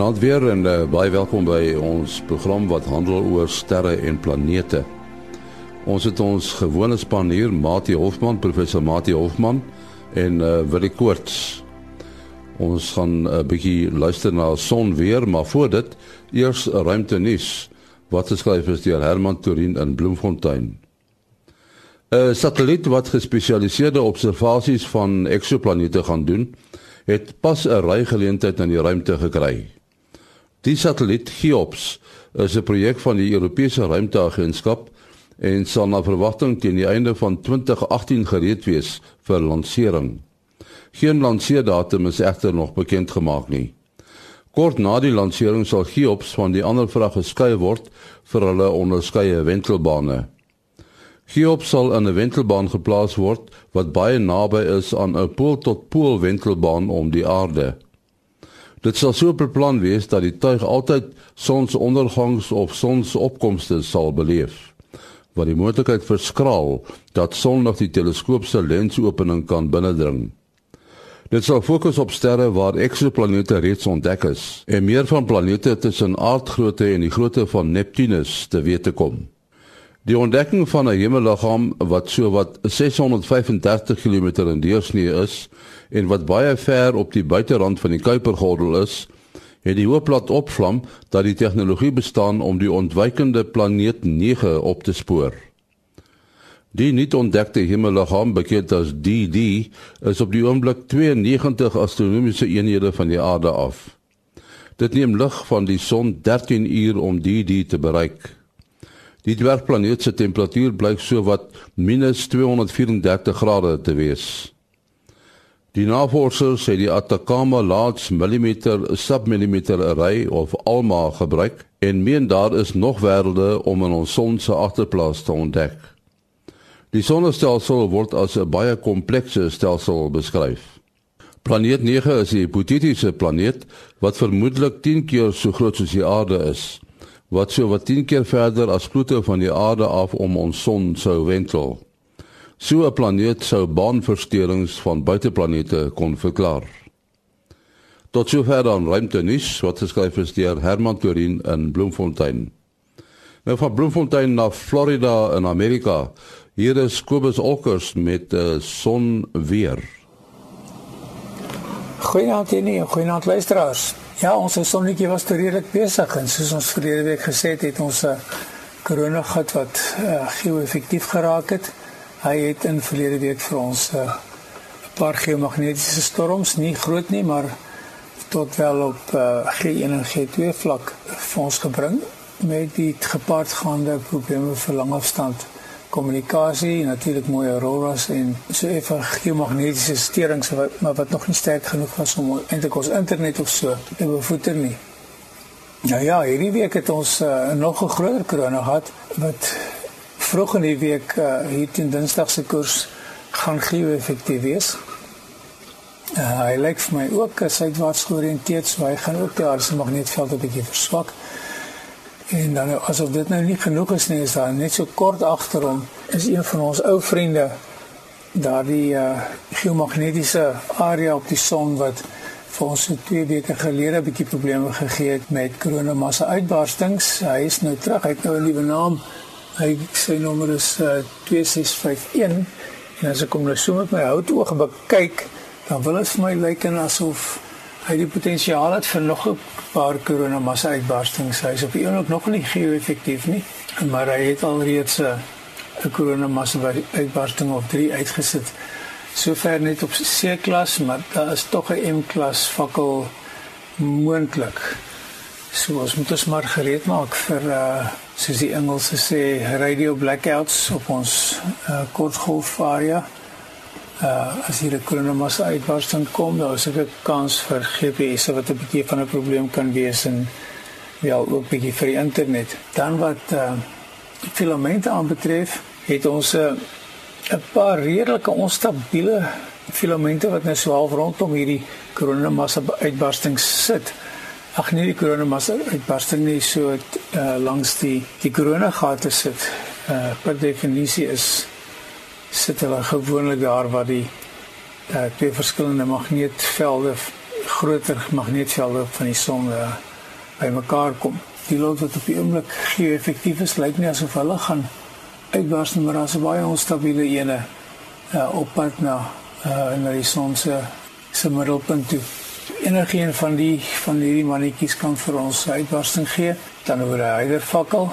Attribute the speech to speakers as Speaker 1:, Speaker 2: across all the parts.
Speaker 1: Goeienaand weer en uh, baie welkom by ons program wat handel oor sterre en planete. Ons het ons gewone span hier, Mati Hofman, professor Mati Hofman en uh, Willie Koorts. Ons gaan 'n uh, bietjie luister na son weer, maar voor dit eers ruimte nuus wat geskryf is deur Herman Torin in Bloemfontein. 'n Satelliet wat gespesialiseerde observasies van eksoplanete gaan doen, het pas 'n ry geleentheid in die ruimte gekry. Die satelliet Cheops is 'n projek van die Europese Ruimteagentskap en sal na verwagting teen die einde van 2018 gereed wees vir lansering. Geen lanseerdatum is egter nog bekend gemaak nie. Kort na die lansering sal Cheops van die ander vrag geskei word vir hulle onderskeie wentelbane. Cheops sal in 'n wentelbaan geplaas word wat baie naby is aan 'n pool tot pool wentelbaan om die aarde. Dit sal so beplan wees dat die tuig altyd sonsondergangs of sonsopkomste sal beleef wat die moontlikheid verskraal dat son nog die teleskoop se lensopening kan binnendring. Dit sal fokus op sterre waar eksoplanete reeds ontdek is en meer van planete tussen aardgrootte en die grootte van Neptunus te wete kom. Die ontdekking van 'n hemelliggaam wat so wat 635 km in deursnee is en wat baie ver op die buiterand van die Kuipergordel is, het die hoop laat opvlam dat die tegnologie bestaan om die ontwykende planeet 9 op te spoor. Die nie ontdekte hemelliggaam, bekend as DD, is op die oomblik 92 astronomiese eenhede van die aarde af. Dit neem lig van die son 13 uur om DD te bereik. Die dwergplaneet se temperatuur blyk so wat -234 grade te wees. Die navorsers sê die Atacama Large Millimeter Submillimeter Array of ALMA gebruik en meen daar is nog wêrelde om in ons son se agterplaas te ontdek. Die sonnestelsel word as 'n baie komplekse stelsel beskryf. Planeet 9 is 'n hipotetiese planeet wat vermoedelik 10 keer so groot soos die aarde is, wat so wat 10 keer verder as Pluto van die aarde af om ons son sou wentel. So 'n planeet sou baanversteurings van buiteplanete kon verklaar. Tot sover dan ruimte nuus wat geskryf is deur Herman Torin in Bloemfontein. Nou van Bloemfontein na Florida in Amerika. Hier is Kobus Olkers met eh, son weer.
Speaker 2: Goeienaand en goeienaand luisteraars. Ja, ons sonnetjie was redelik besig en soos ons verlede week gesê het, het ons 'n uh, korona gat wat uh, geo-effektief geraak het. Hy het in verlede week vir ons 'n uh, paar geomagnetiese storms, nie groot nie, maar tot wel op uh, G1 en G2 vlak vir ons gebring met die gepaardgaande probleme vir langafstand kommunikasie, natuurlik mooi auroras en so effe geomagnetiese sterings wat maar wat nog nie sterk genoeg was om eintlik ons internet of so te bevoeter nie. Ja ja, hierdie week het ons uh, nog 'n groter korona gehad wat vroeg in die week uh, hier teen Dinsdag se koers gaan gee effektief wees. Uh, hy lyk vir my ook as hy wat georiënteerd so hy gaan ook die aardse magnetveld 'n bietjie verswak. En dan asof dit nou nie genoeg is nie, is daar net so kort agter hom is een van ons ou vriende daardie uh, geomagnetiese area op die son wat vir ons so 2 weke gelede 'n bietjie probleme gegee het met koronamassa uitbarstings. Hy is nou terug, hy het nou 'n nuwe naam Hy sy nommer is uh, 2651 en as ek hom nou so met my houtoog bekyk, dan wil dit vir my lyk en asof hy die potensiaal het vir nog 'n paar koronamassa uitbarstings. Hy is op die oomblik nog nie geo-effektief nie, maar hy het al reeds 'n 'n koronamassa uitbarsting of 3 uitgesit. Sover net op C-klas, maar daar is tog 'n M-klas fakkel moontlik. So ons moet ons maar gereed maak vir uh soos die Engelse sê radio blackouts op ons uh kortgolf area. Uh as hier 'n kronomas uitbarsting kom, dan is dit 'n kans vir GPS wat 'n bietjie van 'n probleem kan wees en wel ook bietjie vir die internet. Dan wat uh filamente aanbetref, het ons 'n uh, paar redelike onstabiele filamente wat nou so half rondom hierdie kronomas uitbarstings sit ag nee die koronamassa uitbarsting nie so uh, langs die die koronagate sit. Uh, per definisie is sit hulle gewoonlik daar waar die uh, twee verskillende magneetvelde groter magneetvelde van die son uh, bymekaar kom. Die lot wat op die oomblik geo-effektief is, lyk nie asof hulle gaan uitbars nie, maar daar's baie onstabiele ene uh, op pad na uh, na die son se se middelpunt toe. Enige een van die van hierdie mannetjies kan vir ons uitbarsting gee, dan oor 'n hyder fakkel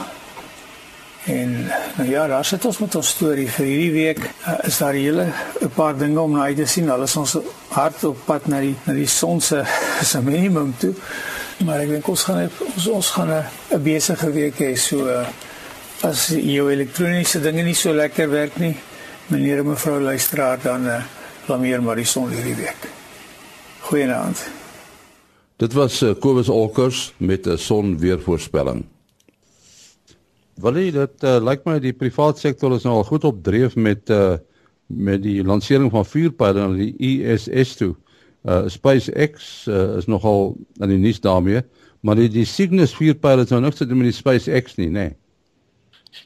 Speaker 2: En nou ja, daar sit ons met ons storie vir hierdie week. Uh, is daar hele 'n paar dinge om na uit te sien. Alles ons hard op pad na die na die son se se minimum toe. Maar ek dink ons gaan ons ons gaan 'n besige week hê. So uh, as jou elektroniese dinge nie so lekker werk nie, meneer en mevrou luisteraar dan uh, blameer maar die son hierdie week. Goeienaand.
Speaker 1: Dit was uh, Kobus Olkers met 'n son Wil jy dit uh, lyk my die private sektor is nou al goed op dreef met uh, met die lansering van vuurpyle na die ISS toe. Uh, SpaceX uh, is nogal aan die nuus daarmee, maar die, die Cygnus vuurpyle is nou niks te doen met die SpaceX nie, nê. Nee.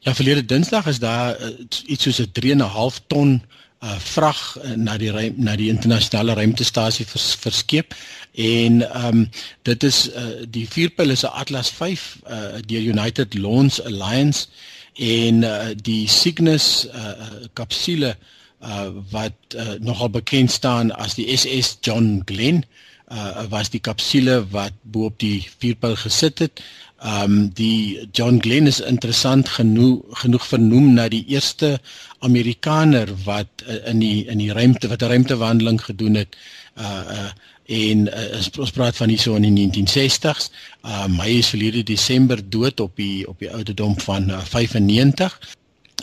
Speaker 3: Ja, verlede Dinsdag is daar uh, iets soos 'n 3.5 ton uh, vrag uh, na die ruim, na die internasionale ruimtestasie vers, verskeep en ehm um, dit is uh, die vierpyle se Atlas 5 uh, deur United Launch Alliance en uh, die Cygnus uh, kapsule uh, wat uh, nogal bekend staan as die SS John Glenn uh, was die kapsule wat bo op die vierpyl gesit het. Ehm um, die John Glenn is interessant genoeg genoeg vernoem na die eerste Amerikaner wat uh, in die in die ruimte wat 'n ruimtewandeling gedoen het. Uh uh en uh, ons praat van hierso in die 1960s. Um hy is verlede Desember dood op die op die ouderdom van uh, 95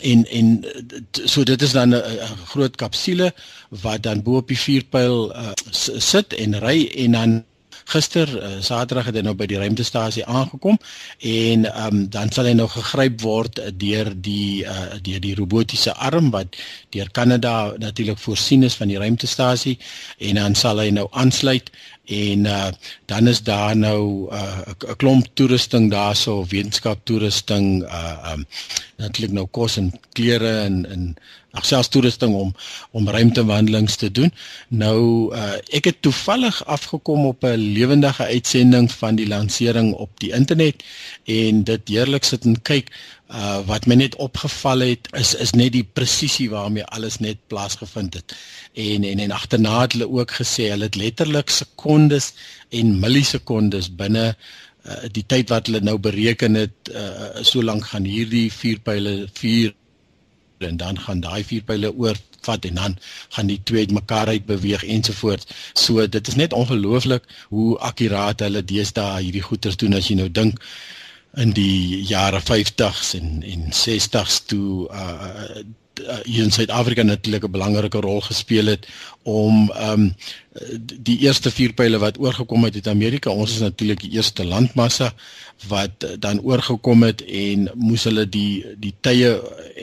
Speaker 3: en en so dit is dan 'n groot kapsule wat dan bo op die vuurpyl uh, sit en ry en dan gister uh, Saterdag het hy nou by die ruimtestasie aangekom en um, dan sal hy nou gegryp word deur die uh, deur die robotiese arm wat deur Kanada natuurlik voorsien is van die ruimtestasie en dan sal hy nou aansluit en uh, dan is daar nou 'n uh, klomp toerusting daarso wetenskap toerusting uh um, natuurlik nou kos en klere en en ag selfs toerusting om om ruimtewandelings te doen. Nou uh ek het toevallig afgekom op 'n lewendige uitsending van die lansering op die internet en dit heerlik sit en kyk uh wat my net opgeval het is is net die presisie waarmee alles net plaasgevind het. En en en agterna het hulle ook gesê hulle het letterlik sekondes en millisekondes binne uh, die tyd wat hulle nou bereken het uh, so lank gaan hierdie vuurpyle vuur en dan gaan daai vuurpyle oor vat en dan gaan die twee uitmekaar uit beweeg ensovoorts. So dit is net ongelooflik hoe akkuraat hulle deesdae hierdie goeters doen as jy nou dink in die jare 50s en en 60s toe uh, uh hier in Suid-Afrika natuurlik 'n belangrike rol gespeel het om um die eerste vuurpyle wat oorgekom het uit Amerika. Ons is natuurlik die eerste landmassa wat dan oorgekom het en moes hulle die die tye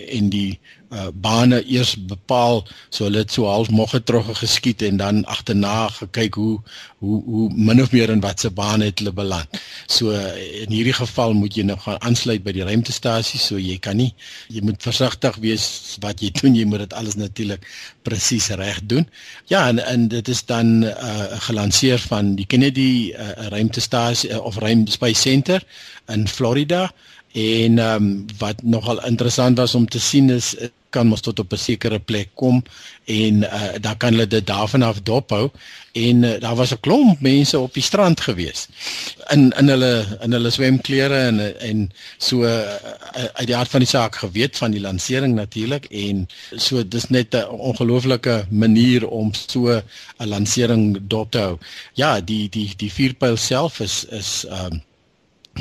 Speaker 3: en die uh, bane eers bepaal so hulle het so half mogge terug geskiet en dan agterna gekyk hoe hoe hoe min of meer in watse baan het hulle beland. So in hierdie geval moet jy nou gaan aansluit by die ruimtestasie so jy kan nie jy moet versigtig wees wat jy doen jy moet dit alles natuurlik presies reg doen. Ja en en dit is dan uh, gelanseer van die Kennedy uh, ruimtestasie uh, of Ruim Space Center in Florida en ehm um, wat nogal interessant was om te sien is kan mos tot op 'n sekere plek kom en uh, dan kan hulle dit daarvan af dophou. En uh, daar was 'n klomp mense op die strand gewees in in hulle in hulle swemklere en en so uh, uit die aard van die saak geweet van die lansering natuurlik en so dis net 'n ongelooflike manier om so 'n lansering dop te hou. Ja die die die vuurpyl self is is ehm um,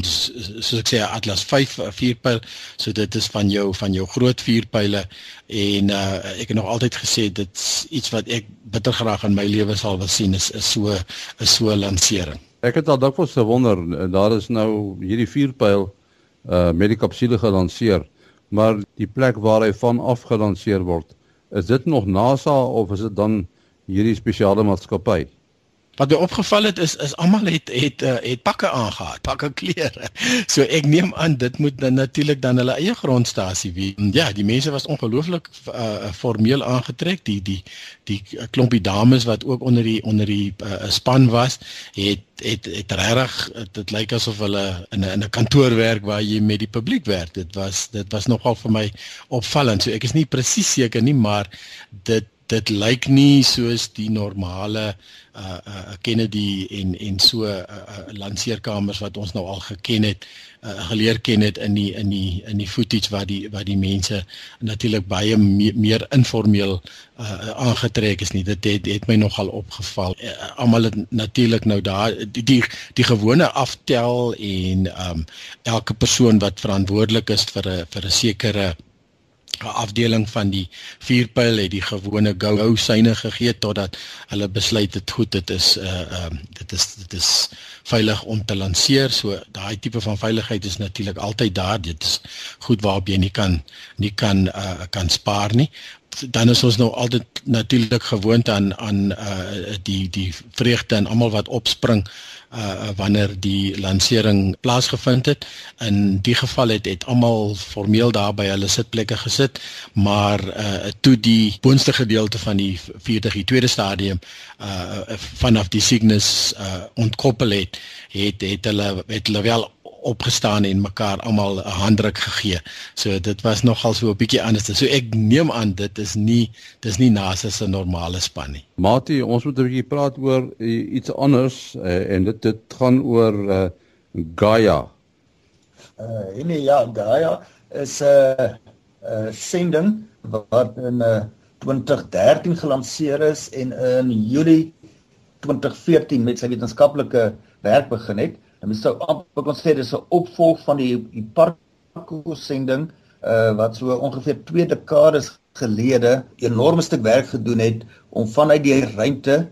Speaker 3: soos ek sê Atlas 5 vuurpyl so dit is van jou van jou groot vuurpyle en uh, ek het nog altyd gesê dit's iets wat ek bitter graag in my lewe sal wil sien is is so 'n so lansering.
Speaker 1: Ek het al dikwels gewonder daar is nou hierdie vuurpyl uh met die kapsule gelanseer maar die plek waar hy van afgelanseer word is dit nog NASA of is dit dan hierdie spesiale maatskappy?
Speaker 3: Wat my opgeval het is is almal het het uh, het pakke aangetree, pakke klere. So ek neem aan dit moet dan natuurlik dan hulle eie grondstasie wees. Ja, die mense was ongelooflik uh, formeel aangetrek. Die die die klompie dames wat ook onder die onder die uh, span was, het het het regtig dit lyk asof hulle in 'n in 'n kantoor werk waar jy met die publiek werk. Dit was dit was nogal vir my opvallend. So ek is nie presies seker nie, maar dit dit lyk nie soos die normale uh uh Kennedy en en so uh, uh lanseerkamers wat ons nou al geken het uh, geleer ken het in die in die in die footage waar die waar die mense natuurlik baie me, meer informeel uh aangetrek is nie. Dit het, het my nogal opgeval. Uh, almal het natuurlik nou daar die, die die gewone aftel en um elke persoon wat verantwoordelik is vir 'n vir 'n sekere afdeling van die vuurpyl het die gewone go-go syne gegee totdat hulle besluit het goed dit is uh um dit is dit is veilig om te lanseer so daai tipe van veiligheid is natuurlik altyd daar. Dit is goed waarop jy nie kan nie kan uh kan spaar nie. Dan is ons nou altyd natuurlik gewoond aan aan uh die die vreugde en almal wat opspring wanneer die lansering plaasgevind het. In die geval het het almal formeel daar by hulle sitplekke gesit, maar uh toe die boonste gedeelte van die 40 die tweede stadium uh vanaf die Cygnus uh ontkoppel het, het het hulle het hulle wel opgestaan en mekaar almal 'n handdruk gegee. So dit was nogal so 'n bietjie anders. So ek neem aan dit is nie dis nie NASA se normale span nie.
Speaker 1: Mati, ons moet 'n bietjie praat oor iets anders uh, en dit dit gaan oor uh, Gaia.
Speaker 4: Uh nee ja, Gaia is 'n uh, uh, sending wat in uh, 2013 gelanseer is en in Julie 2014 met sy wetenskaplike werk begin het. En mens sou amper kon sê dis 'n opvolg van die die Parko sending uh wat so ongeveer 2 dekades gelede 'n enorme stuk werk gedoen het om vanuit die ruimte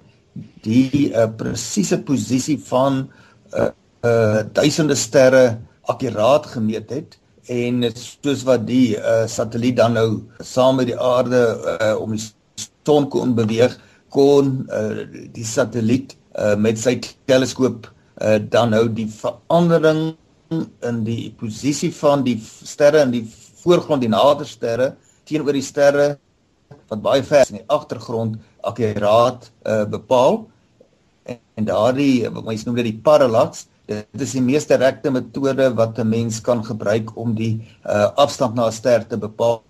Speaker 4: die uh presiese posisie van uh uh duisende sterre akkuraat gemeet het en soos wat die uh satelliet dan nou saam met die aarde uh om die son kon beweeg kon uh die satelliet uh met sy teleskoop uh, dan nou die verandering in die posisie van die sterre in die voorgrond die nader sterre teenoor die sterre wat baie ver in die agtergrond akkuraat uh, bepaal en, en daardie wat mense noem dit die parallax dit is die mees direkte metode wat 'n mens kan gebruik om die uh, afstand na 'n ster te bepaal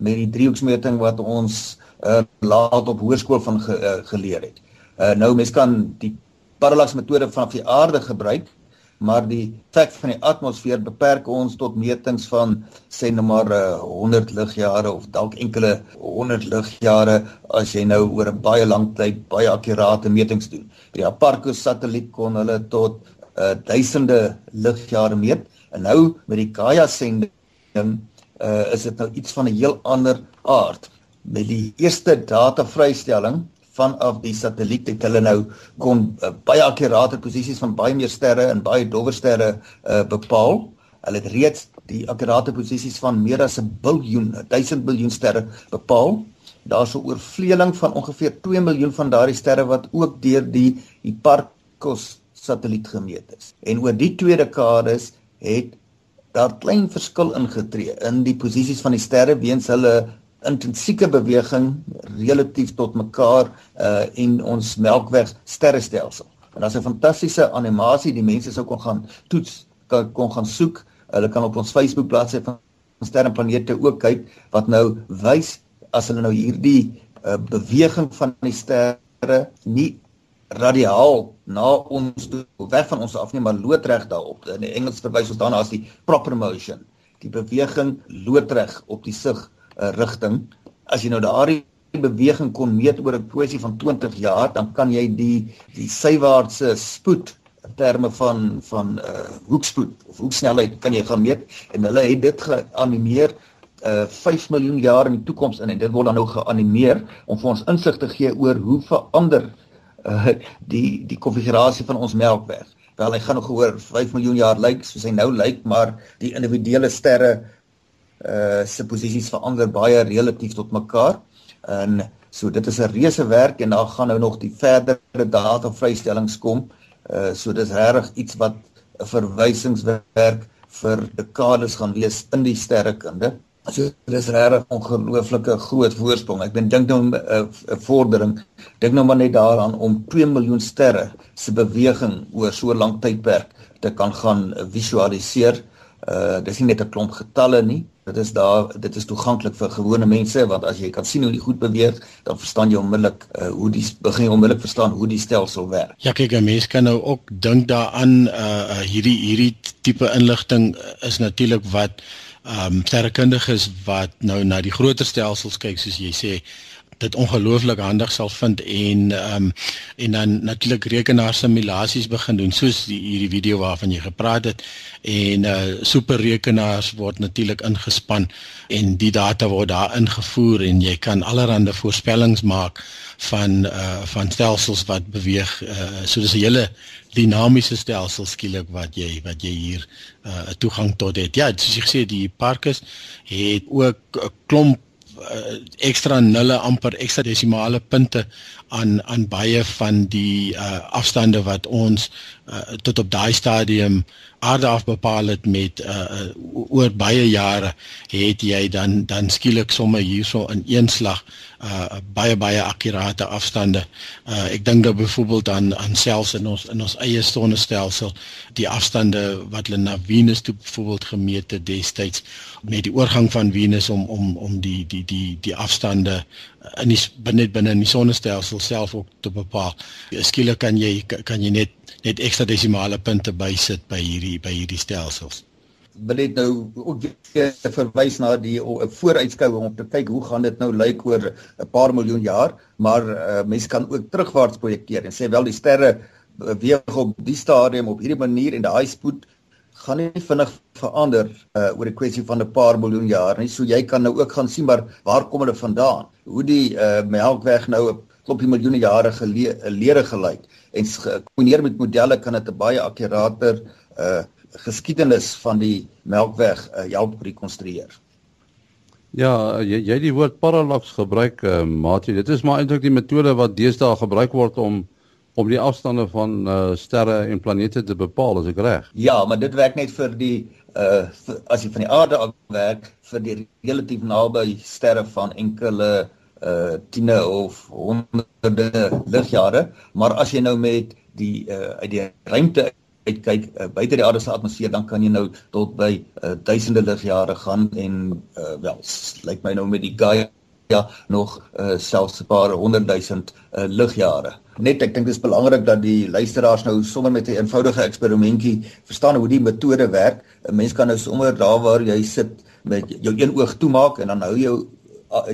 Speaker 4: met die driehoeksmeting wat ons uh, laat op hoërskool van ge, uh, geleer het. Uh, nou mens kan die parallax metode vanaf die aarde gebruik, maar die effek van die atmosfeer beperk ons tot metings van sê nou maar uh, eh, 100 ligjare of dalk enkele 100 ligjare as jy nou oor 'n baie lang tyd baie akkurate metings doen. Die Hipparcos satelliet kon hulle tot uh, duisende ligjare meet en nou met die Gaia sending uh, is dit nou iets van 'n heel ander aard. Met die eerste data vrystelling vanaf die satelliet het hulle nou kon uh, baie akkurate posisies van baie meer sterre en baie dowwer sterre uh, bepaal. Hulle het reeds die akkurate posisies van meer as 'n biljoen, 1000 biljoen sterre bepaal. Daar's 'n oorvleeling van ongeveer 2 miljoen van daardie sterre wat ook deur die Hipparcos satelliet gemeet is. En oor die twee dekades het daar klein verskil ingetree in die posisies van die sterre weens hulle intensieke beweging relatief tot mekaar uh en ons Melkweg sterrestelsel. En daar's 'n fantastiese animasie, die mense sou kon gaan toets, kan kon gaan soek. Hulle kan op ons Facebook bladsy van Sterrenplanete ook kyk wat nou wys as hulle nou hierdie uh beweging van die sterre nie radiaal na ons toe weg van ons af nie maar loodreg daarop. In Engels verwys ons daarna as die proper motion. Die beweging loodreg op die sig 'n rigting. As jy nou daardie beweging kon meet oor 'n kwessie van 20 jaar, dan kan jy die die sywaartse spoed in terme van van uh hoekspoed of hoeksnelheid kan jy gaan meet en hulle het dit geanimeer uh 5 miljoen jaar in die toekoms in en dit word dan nou geanimeer om vir ons insig te gee oor hoe verander uh die die konfigurasie van ons Melkweg. Wel, hy gaan nog oor 5 miljoen jaar lyk soos hy nou lyk, maar die individuele sterre uh se posisies verander baie relatief tot mekaar. En So dit is 'n reuse werk en daar gaan nou nog die verdere data vrystellings kom. Uh so dis regtig iets wat 'n verwysingswerk vir dekades gaan wees in die sterrekunde. So dis regtig ongelooflike groot voorsprong. Ek dink nou 'n uh, vordering. Dink nou maar net daaraan om 2 miljoen sterre se beweging oor so 'n lang tydperk te kan gaan visualiseer. Uh dis nie net 'n klomp getalle nie. Dit is daar dit is toeganklik vir gewone mense want as jy kan sien hoe die goed beweeg, dan verstaan jy onmiddellik uh hoe die begin jy onmiddellik verstaan hoe die stelsel werk.
Speaker 3: Ja, kyk, 'n mens kan nou ook dink daaraan uh, hierdie hierdie tipe inligting is natuurlik wat ehm um, sterrekundiges wat nou na die groter stelsels kyk soos jy sê dit ongelooflik handig sal vind en ehm um, en dan natuurlik rekenaar simulasies begin doen soos die hierdie video waarvan jy gepraat het en uh superrekenaars word natuurlik ingespan en die data word daar ingevoer en jy kan allerlei voorspellings maak van uh van stelsels wat beweeg uh so dis 'n hele dinamiese stelsel skielik wat jy wat jy hier uh toegang tot het. Ja, soos jy gesê die parkes het ook 'n klomp uh, ekstra nulle amper ekstra desimale punte aan aan baie van die uh, afstande wat ons uh, tot op daai stadium aarde af bepaal het met uh, uh, oor baie jare het jy dan dan skielik sommer hierso in een slag uh, baie baie akkurate afstande. Uh, ek dink dat byvoorbeeld aan aan selfs in ons in ons eie sonnestelsel die afstande wat hulle na Venus toe byvoorbeeld gemeet het destyds met die oorgang van Venus om om om die die die die afstande in die binne binne in die sonnestelsel self ook te bepaal. Skielik kan jy kan jy net net ekstra desimale punte bysit by hierdie by hierdie stelsels.
Speaker 4: Wil dit nou ook weer verwys na die vooruitskouing om te kyk hoe gaan dit nou lyk oor 'n paar miljoen jaar, maar uh, mense kan ook terugwaarts projekteer en sê wel die sterre beweeg op die stadium op hierdie manier en daai spoed gaan nie vinnig verander uh, oor 'n kwessie van 'n paar miljoen jaar nie. So jy kan nou ook gaan sien maar waar kom hulle vandaan? Hoe die uh, Melkweg nou 'n klompie miljoene jare gelede gelyk en gekombineer met modelle kan dit 'n baie akkurater uh geskiedenis van die Melkweg uh, help rekonstrueer.
Speaker 1: Ja, jy jy die woord parallax gebruik, uh, Mati. Dit is maar eintlik die metode wat deesdae gebruik word om om die afstande van uh, sterre en planete te bepaal, as ek reg.
Speaker 4: Ja, maar dit werk net vir die uh vir, as jy van die aarde af werk vir die relatief naby sterre van enkele uh tiene of honderde ligjare, maar as jy nou met die uh uit die ruimte uitkyk uh, buite die aarde se atmosfeer dan kan jy nou tot by uh, duisende ligjare gaan en uh, wel lyk my nou met die Gaia ja nog uh, selfs 'n paar honderdduisend uh, ligjare. Net ek dink dit is belangrik dat die luisteraars nou sommer met 'n eenvoudige eksperimentjie verstaan hoe die metode werk. 'n Mens kan nou sommer daar waar jy sit met jou een oog toemaak en dan hou jou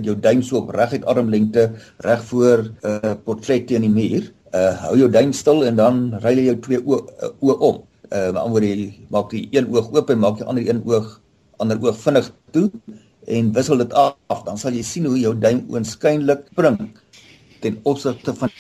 Speaker 4: jou duim so op reguit armlengte reg voor 'n uh, portret teen die muur. Uh hou jou duim stil en dan ry jy jou twee oë uh, om. Uh met ander woorde maak jy een oog oop en maak jy ander een oog ander oog vinnig toe en wissel dit af. Dan sal jy sien hoe jou duim oënskynlik spring ten opsigte van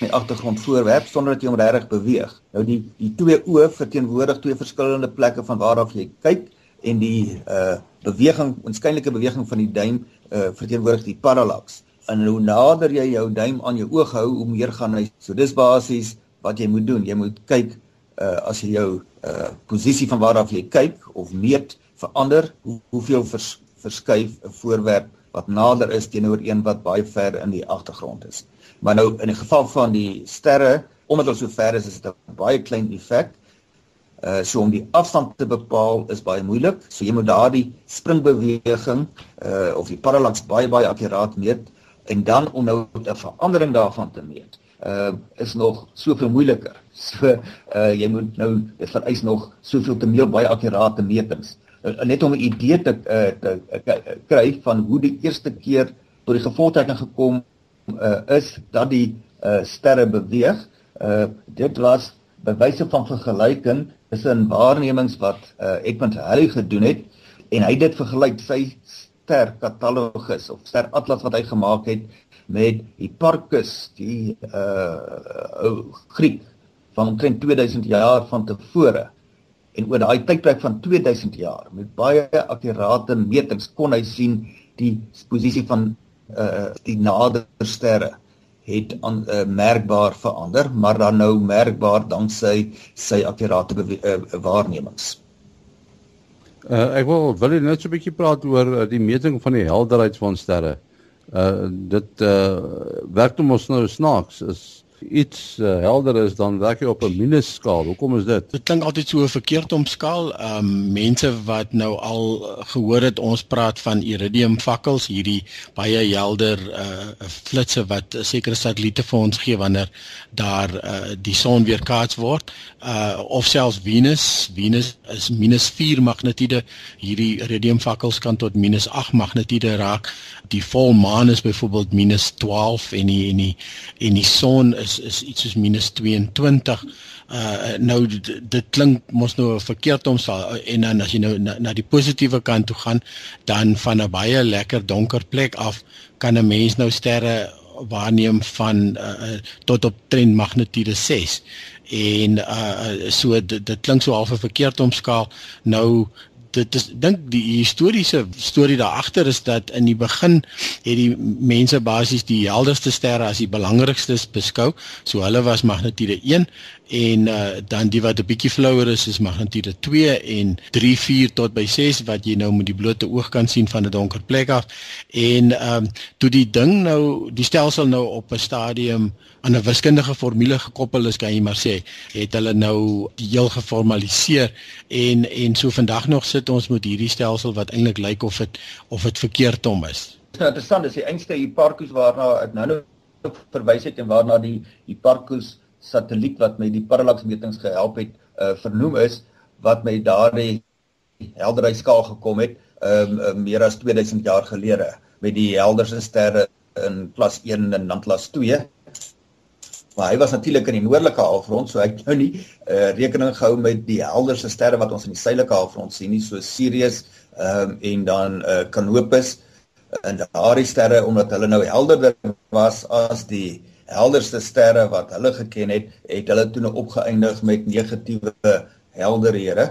Speaker 4: die agtergrond voorwerp sonder dat jy hom regtig beweeg. Nou die die twee oë verteenwoordig twee verskillende plekke van waar af jy kyk en die uh beweging, oënskynlike beweging van die duim uh verteenwoordig die parallax. En hoe nader jy jou duim aan jou oog hou, hoe meer gaan hy. So dis basies wat jy moet doen. Jy moet kyk uh as jy jou uh posisie van waar af jy kyk of meet verander, hoe, hoeveel vers, verskuif 'n voorwerp wat nader is teenoor een wat baie ver in die agtergrond is. Maar nou in die geval van die sterre, omdat hulle so ver is, is dit 'n baie klein effek. Uh so om die afstand te bepaal is baie moeilik. So jy moet daardie springbeweging uh of die parallax baie baie akkuraat meet en dan om nou 'n verandering daarvan te meet. Uh is nog soveel moeiliker. So uh jy moet nou dit vereis nog soveel te meer baie akkurate metings. Uh, net om 'n idee te uh, te uh, kry van hoe die eerste keer tot die gevolgtrekking gekom uh is dat die uh sterre beweeg. Uh dit was bewyse van vergelyking is 'n waarnemings wat uh, Edmund Halley gedoen het en hy het dit vergelyk. Sy ster katalogus of ster atlas wat hy gemaak het met Hipparchus die uh ou Griek van omtrent 2000 jaar van tevore. En oor daai tydperk van 2000 jaar met baie akkurate metings kon hy sien die posisie van uh die nader sterre het aan uh, merkbaar verander, maar dan nou merkbaar danksy sy akkurate uh, waarnemings.
Speaker 1: Uh, ek wil wil net so 'n bietjie praat oor uh, die meting van die helderheid van sterre. Uh dit uh werk hom ons nou snaaks is iets uh, helder is dan werk jy op 'n minusskaal. Hoekom is dit?
Speaker 3: Dit klink altyd so verkeerd om skaal. Ehm um, mense wat nou al gehoor het ons praat van iridium fakkels, hierdie baie helder uh flitsse wat sekere satelliete vir ons gee wanneer daar uh die son weerkaats word. Uh of selfs Venus, Venus is minus 4 magnitude. Hierdie iridium fakkels kan tot minus 8 magnitude raak. Die volmaan is byvoorbeeld minus 12 en die en die en die son is is is iets soos minus 22. Uh nou dit, dit klink mos nou verkeerd om sal en dan as jy nou na, na die positiewe kant toe gaan, dan van 'n baie lekker donker plek af kan 'n mens nou sterre waarneem van uh, tot op trend magnitude 6 en uh so dit, dit klink so half 'n verkeerd omskaal nou dit is dink die historiese storie daar agter is dat in die begin het die mense basies die helderste sterre as die belangrikstes beskou. So hulle was magnitude 1 en uh, dan die wat 'n bietjie flouer is is magnitude 2 en 3 4 tot by 6 wat jy nou met die blote oog kan sien van 'n donker plek af. En ehm um, toe die ding nou die stelsel nou op 'n stadium aan 'n wiskundige formule gekoppel is, kan jy maar sê, het hulle nou heel geformaliseer en en so vandag nog sit ons met hierdie stelsel wat eintlik lyk of dit of dit verkeerd om is.
Speaker 4: Nou, interessant is die einste Hipparchus waarna ek nou nou verwys het en waarna die Hipparchus satelliet wat met die parallaksmetings gehelp het uh vernoem is wat met daardie helderheidskaal gekom het um uh, meer as 2000 jaar gelede met die helderste sterre in klas 1 en dan klas 2 maar hy was natuurlik in die noordelike halfrond so ek nou nie uh rekening gehou met die helderste sterre wat ons in die suidelike halfrond sien nie so Sirius um en dan uh Canopus en daardie sterre omdat hulle nou helderder was as die helderste sterre wat hulle geken het, het hulle toe nou opgeëindig met negatiewe helderhede.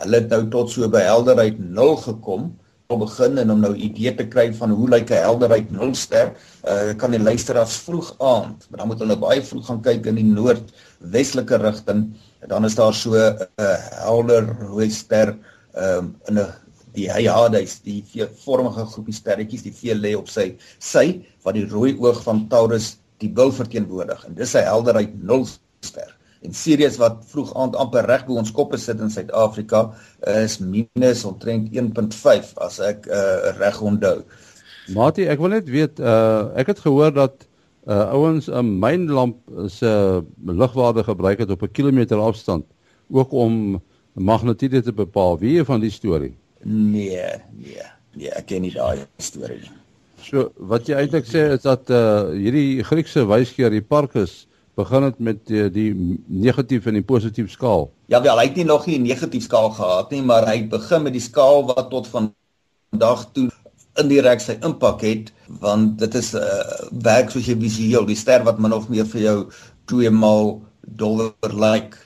Speaker 4: Hulle het nou tot so by helderheid 0 gekom om begin en om nou idee te kry van hoe lyk 'n helderheid 0 ster. Uh kan die luisteraars vroeg aand, maar dan moet hulle baie vroeg gaan kyk in die noordwestelike rigting. Dan is daar so 'n uh, helder rooi ster um in 'n die Hyades, die vormige groepie sterretjies, die veel lê op sy sy wat die rooi oog van Taurus die bil verteenwoordig en dis 'n helderheid 0 ster. En Sirius wat vroeg aand amper reg bo ons koppe sit in Suid-Afrika is minus omtrent 1.5 as ek uh, reg onthou.
Speaker 1: Matie, ek wil net weet uh ek het gehoor dat uh ouens 'n mynlamp se uh, ligwaarde gebruik het op 'n kilometer afstand ook om magnitude te bepaal. Wie van die storie?
Speaker 4: Nee, nee. Nee, ek ken nie daai storie nie.
Speaker 1: So wat jy eintlik sê is dat uh hierdie Griekse wysgeer Hipparchus begin het met die, die negatief en die positief skaal.
Speaker 4: Ja wel, hy het nie nog nie 'n negatief skaal gehad nie, maar hy begin met die skaal wat tot vandag toe indirek sy impak het, want dit is 'n uh, werk soos jy visueel, die ster wat min of meer vir jou twee maal dollar lyk. Like,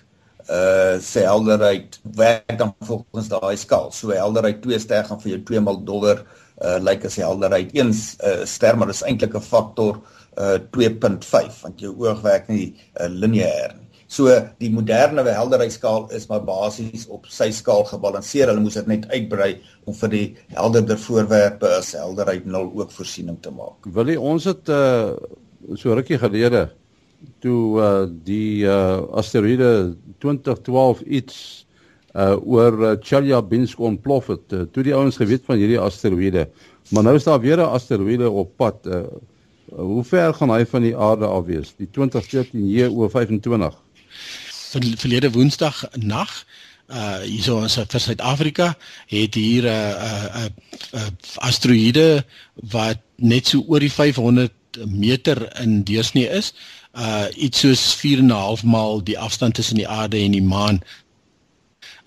Speaker 4: uh sy helderheid werk dan volgens daai skaal. So helderheid 2 ster gaan vir jou 2 maal dollar uh lyk as helderheid 1 uh, ster maar dis eintlik 'n faktor uh 2.5 want jou oog werk nie uh, lineêr nie. So die moderne helderheidskaal is maar basies op sy skaal gebalanseer. Hulle moes dit net uitbrei om vir die helderder voorwerpe as helderheid 0 ook voorsiening te maak.
Speaker 1: Wil jy ons het uh so rukkie gelede toe uh die uh asteroïde 2012 iets uh oor uh, Chelyabinsk ontplof het. Uh, toe die ouens geweet van hierdie asteroïde. Maar nou is daar weer 'n asteroïde op pad. Uh, hoe ver gaan hy van die aarde af wees? Die 2014 JO25.
Speaker 3: Ver, verlede Woensdag nag uh hierso in vir Suid-Afrika het hier 'n uh, 'n uh, uh, uh, asteroïde wat net so oor die 500 meter in deursnee is uh iets soos 4 en 'n half maal die afstand tussen die aarde en die maan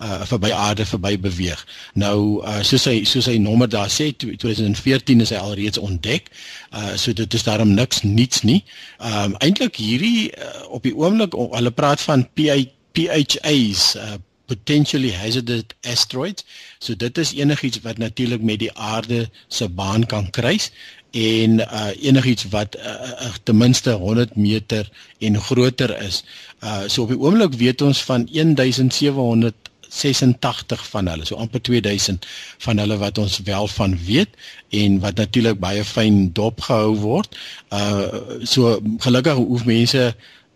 Speaker 3: uh verby aarde verby beweeg. Nou uh soos hy soos hy nommer daar sê 2014 is hy alreeds ontdek. Uh so dit is daarom niks niets nie. Um eintlik hierdie uh, op die oomblik hulle praat van PHAs uh potentially hazardous asteroids. So dit is enigiets wat natuurlik met die aarde se baan kan kruis en uh enigiets wat uh, uh, ten minste 100 meter en groter is. Uh so op die oomblik weet ons van 1700 86 van hulle, so amper 2000 van hulle wat ons wel van weet en wat natuurlik baie fyn dopgehou word. Uh so gelukkig hoef mense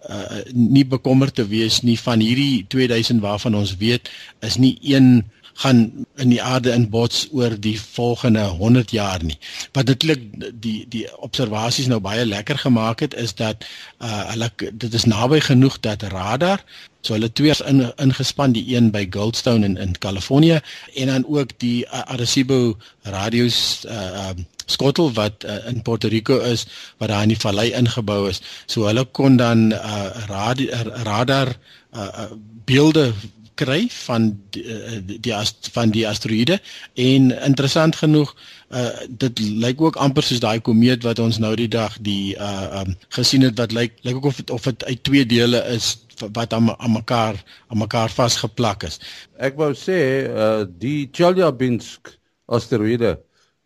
Speaker 3: uh nie bekommerd te wees nie van hierdie 2000 waarvan ons weet is nie een gaan in die aarde inbots oor die volgende 100 jaar nie. Wat natuurlik die die observasies nou baie lekker gemaak het is dat uh hulle dit is naby genoeg dat radar so hulle twee in ingespan die een by Goldstone in in Kalifornië en dan ook die uh, Arecibo radios uh um, skottel wat uh, in Puerto Rico is wat daar in die vallei ingebou is. So hulle kon dan uh radi, radar uh beelde kry van die, eh, van die asteroïde en interessant genoeg uh, dit lyk ook amper soos daai komeet wat ons nou die dag die uh um, gesien het wat lyk lyk ook of het, of dit uit twee dele is wat aan aan mekaar aan mekaar vasgeplak is.
Speaker 1: Ek wou sê uh die Chelyabinsk asteroïde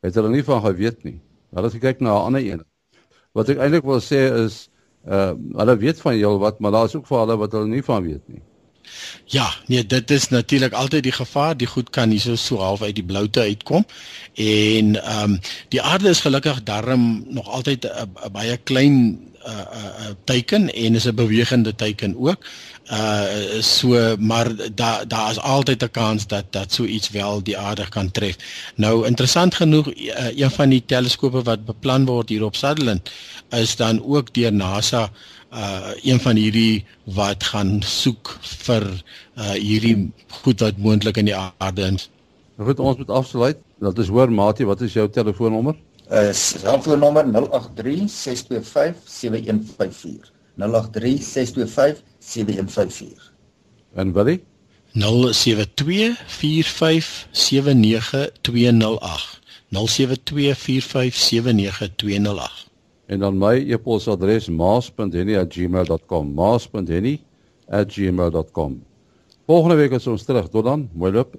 Speaker 1: het hulle nie van geweet nie. Hulle het gekyk na 'n ander een. Wat ek eintlik wil sê is uh hulle weet van heel wat, maar daar is ook vir hulle wat hulle nie van weet nie.
Speaker 3: Ja, nee, dit is natuurlik altyd die gevaar, die goed kan nie so so half uit die bloute uitkom. En ehm um, die aarde is gelukkig darm nog altyd 'n baie klein uh, eh, uh, eh, teiken en is 'n bewegende teiken ook. Uh so maar daar daar is altyd 'n kans dat dat so iets wel die aarde kan tref. Nou interessant genoeg uh, een van die teleskope wat beplan word hier op Sutherland is dan ook deur NASA uh een van hierdie wat gaan soek vir uh hierdie goed wat moontlik in die aarde is.
Speaker 1: Goed, ons moet afsluit. Dat is hoor Matie, wat is jou telefoonnommer?
Speaker 4: Uh selfoonnommer 083 625 7154. 083 625 7154.
Speaker 1: En Willie?
Speaker 3: 072 45 79208. 072 45 79208
Speaker 1: en dan my e-posadres maas.henny@gmail.com maas.henny@gmail.com Volgende week is ons terug. Tot dan mooi loop